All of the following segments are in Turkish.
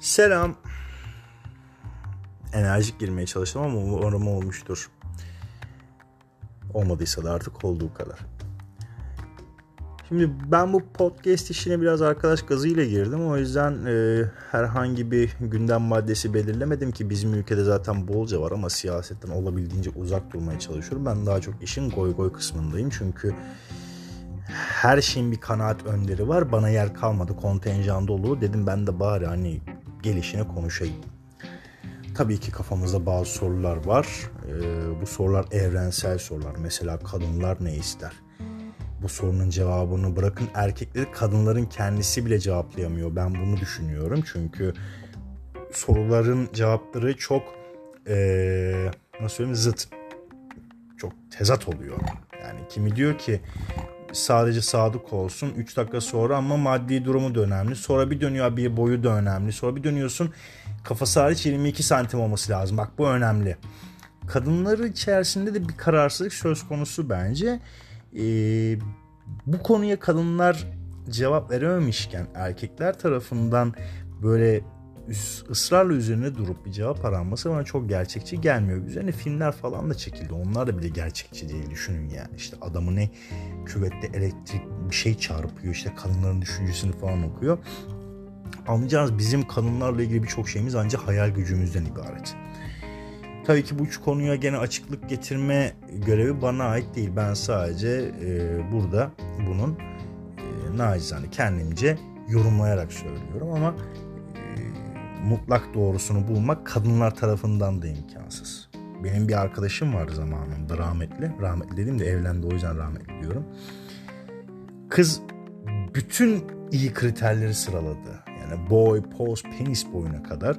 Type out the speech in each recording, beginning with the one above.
Selam. Enerjik girmeye çalıştım ama umarım olmuştur. Olmadıysa da artık olduğu kadar. Şimdi ben bu podcast işine biraz arkadaş gazıyla girdim. O yüzden e, herhangi bir gündem maddesi belirlemedim ki bizim ülkede zaten bolca var ama siyasetten olabildiğince uzak durmaya çalışıyorum. Ben daha çok işin goy goy kısmındayım. Çünkü her şeyin bir kanaat önderi var. Bana yer kalmadı. Kontenjan dolu. Dedim ben de bari hani gelişine konuşayım. Tabii ki kafamızda bazı sorular var. Ee, bu sorular evrensel sorular. Mesela kadınlar ne ister? Bu sorunun cevabını bırakın erkekleri kadınların kendisi bile cevaplayamıyor. Ben bunu düşünüyorum. Çünkü soruların cevapları çok ee, nasıl söyleyeyim zıt. Çok tezat oluyor. Yani kimi diyor ki sadece sadık olsun 3 dakika sonra ama maddi durumu da önemli. Sonra bir dönüyor bir boyu da önemli. Sonra bir dönüyorsun kafası hariç 22 santim olması lazım. Bak bu önemli. Kadınları içerisinde de bir kararsızlık söz konusu bence. Ee, bu konuya kadınlar cevap verememişken erkekler tarafından böyle ısrarla üzerine durup bir cevap aranması bana çok gerçekçi gelmiyor. Üzerine filmler falan da çekildi. Onlar da bile gerçekçi değil düşünün yani. İşte adamı ne küvette elektrik bir şey çarpıyor. işte kadınların düşüncesini falan okuyor. Anlayacağınız bizim kadınlarla ilgili birçok şeyimiz ancak hayal gücümüzden ibaret. Tabii ki bu konuya gene açıklık getirme görevi bana ait değil. Ben sadece e, burada bunun e, nacizane kendimce yorumlayarak söylüyorum ama mutlak doğrusunu bulmak kadınlar tarafından da imkansız. Benim bir arkadaşım vardı zamanında rahmetli. Rahmetli dedim de evlendi o yüzden rahmetli diyorum. Kız bütün iyi kriterleri sıraladı. Yani boy, pose, penis boyuna kadar.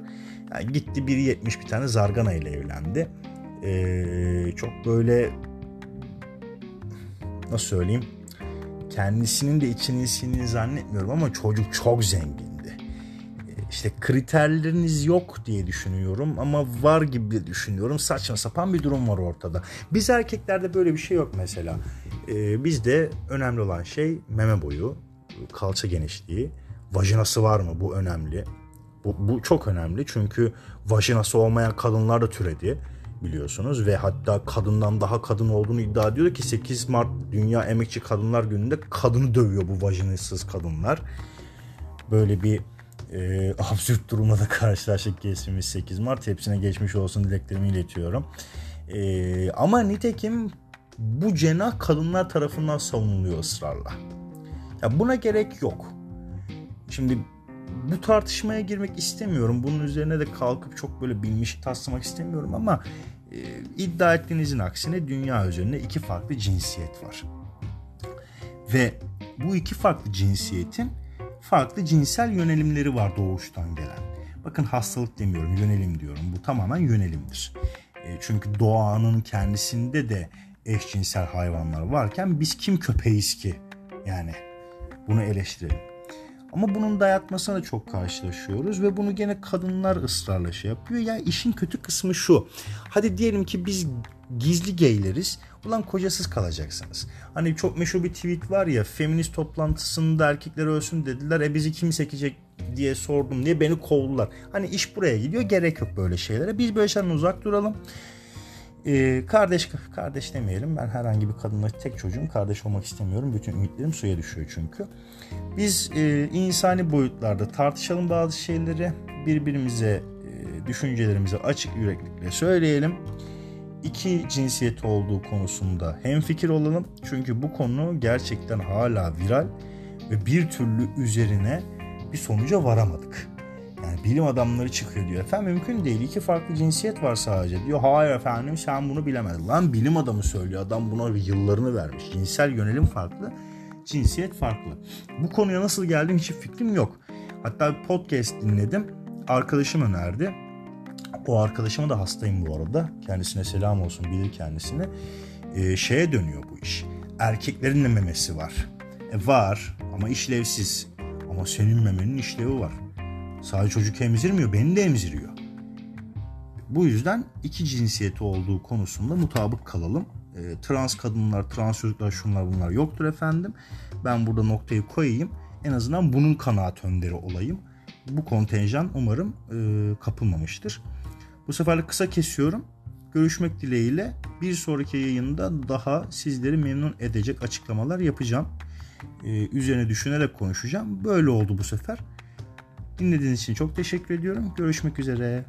Yani gitti 1.70 bir tane zargana ile evlendi. Ee, çok böyle nasıl söyleyeyim kendisinin de içini zannetmiyorum ama çocuk çok zengin işte kriterleriniz yok diye düşünüyorum ama var gibi düşünüyorum. Saçma sapan bir durum var ortada. Biz erkeklerde böyle bir şey yok mesela. Ee, bizde önemli olan şey meme boyu, kalça genişliği, vajinası var mı bu önemli. Bu, bu çok önemli çünkü vajinası olmayan kadınlar da türedi biliyorsunuz ve hatta kadından daha kadın olduğunu iddia ediyor ki 8 Mart Dünya Emekçi Kadınlar Günü'nde kadını dövüyor bu vajinasız kadınlar. Böyle bir e, absürt durumla da karşılaştık geçtiğimiz 8 Mart. Hepsine geçmiş olsun dileklerimi iletiyorum. E, ama nitekim bu cenah kadınlar tarafından savunuluyor ısrarla. Ya buna gerek yok. Şimdi bu tartışmaya girmek istemiyorum. Bunun üzerine de kalkıp çok böyle bilmiş taslamak istemiyorum ama e, iddia ettiğinizin aksine dünya üzerinde iki farklı cinsiyet var. Ve bu iki farklı cinsiyetin farklı cinsel yönelimleri var doğuştan gelen. Bakın hastalık demiyorum, yönelim diyorum. Bu tamamen yönelimdir. E, çünkü doğanın kendisinde de eşcinsel hayvanlar varken biz kim köpeğiz ki? Yani bunu eleştirelim. Ama bunun dayatmasına da çok karşılaşıyoruz ve bunu gene kadınlar ısrarla şey yapıyor. Ya işin kötü kısmı şu. Hadi diyelim ki biz gizli geyleriz. Ulan kocasız kalacaksınız. Hani çok meşhur bir tweet var ya feminist toplantısında erkekler ölsün dediler. E bizi kim sekecek diye sordum diye beni kovdular. Hani iş buraya gidiyor gerek yok böyle şeylere. Biz böyle şeylerden uzak duralım. Ee, kardeş kardeş demeyelim. Ben herhangi bir kadınla tek çocuğum. Kardeş olmak istemiyorum. Bütün ümitlerim suya düşüyor çünkü. Biz e, insani boyutlarda tartışalım bazı şeyleri. Birbirimize e, düşüncelerimizi açık yüreklikle söyleyelim iki cinsiyet olduğu konusunda hem fikir olalım. Çünkü bu konu gerçekten hala viral ve bir türlü üzerine bir sonuca varamadık. Yani bilim adamları çıkıyor diyor. Efendim mümkün değil. iki farklı cinsiyet var sadece diyor. Hayır efendim sen bunu bilemedin. Lan bilim adamı söylüyor. Adam buna yıllarını vermiş. Cinsel yönelim farklı. Cinsiyet farklı. Bu konuya nasıl geldim hiç fikrim yok. Hatta bir podcast dinledim. Arkadaşım önerdi. O arkadaşıma da hastayım bu arada. Kendisine selam olsun bilir kendisine. Ee, şeye dönüyor bu iş. Erkeklerin de memesi var. E var ama işlevsiz. Ama senin memenin işlevi var. Sadece çocuk emzirmiyor, beni de emziriyor. Bu yüzden iki cinsiyeti olduğu konusunda mutabık kalalım. E, trans kadınlar, trans çocuklar şunlar bunlar yoktur efendim. Ben burada noktayı koyayım. En azından bunun kanaat önderi olayım. bu kontenjan umarım e, kapılmamıştır. Bu seferlik kısa kesiyorum. Görüşmek dileğiyle bir sonraki yayında daha sizleri memnun edecek açıklamalar yapacağım. Ee, üzerine düşünerek konuşacağım. Böyle oldu bu sefer. Dinlediğiniz için çok teşekkür ediyorum. Görüşmek üzere.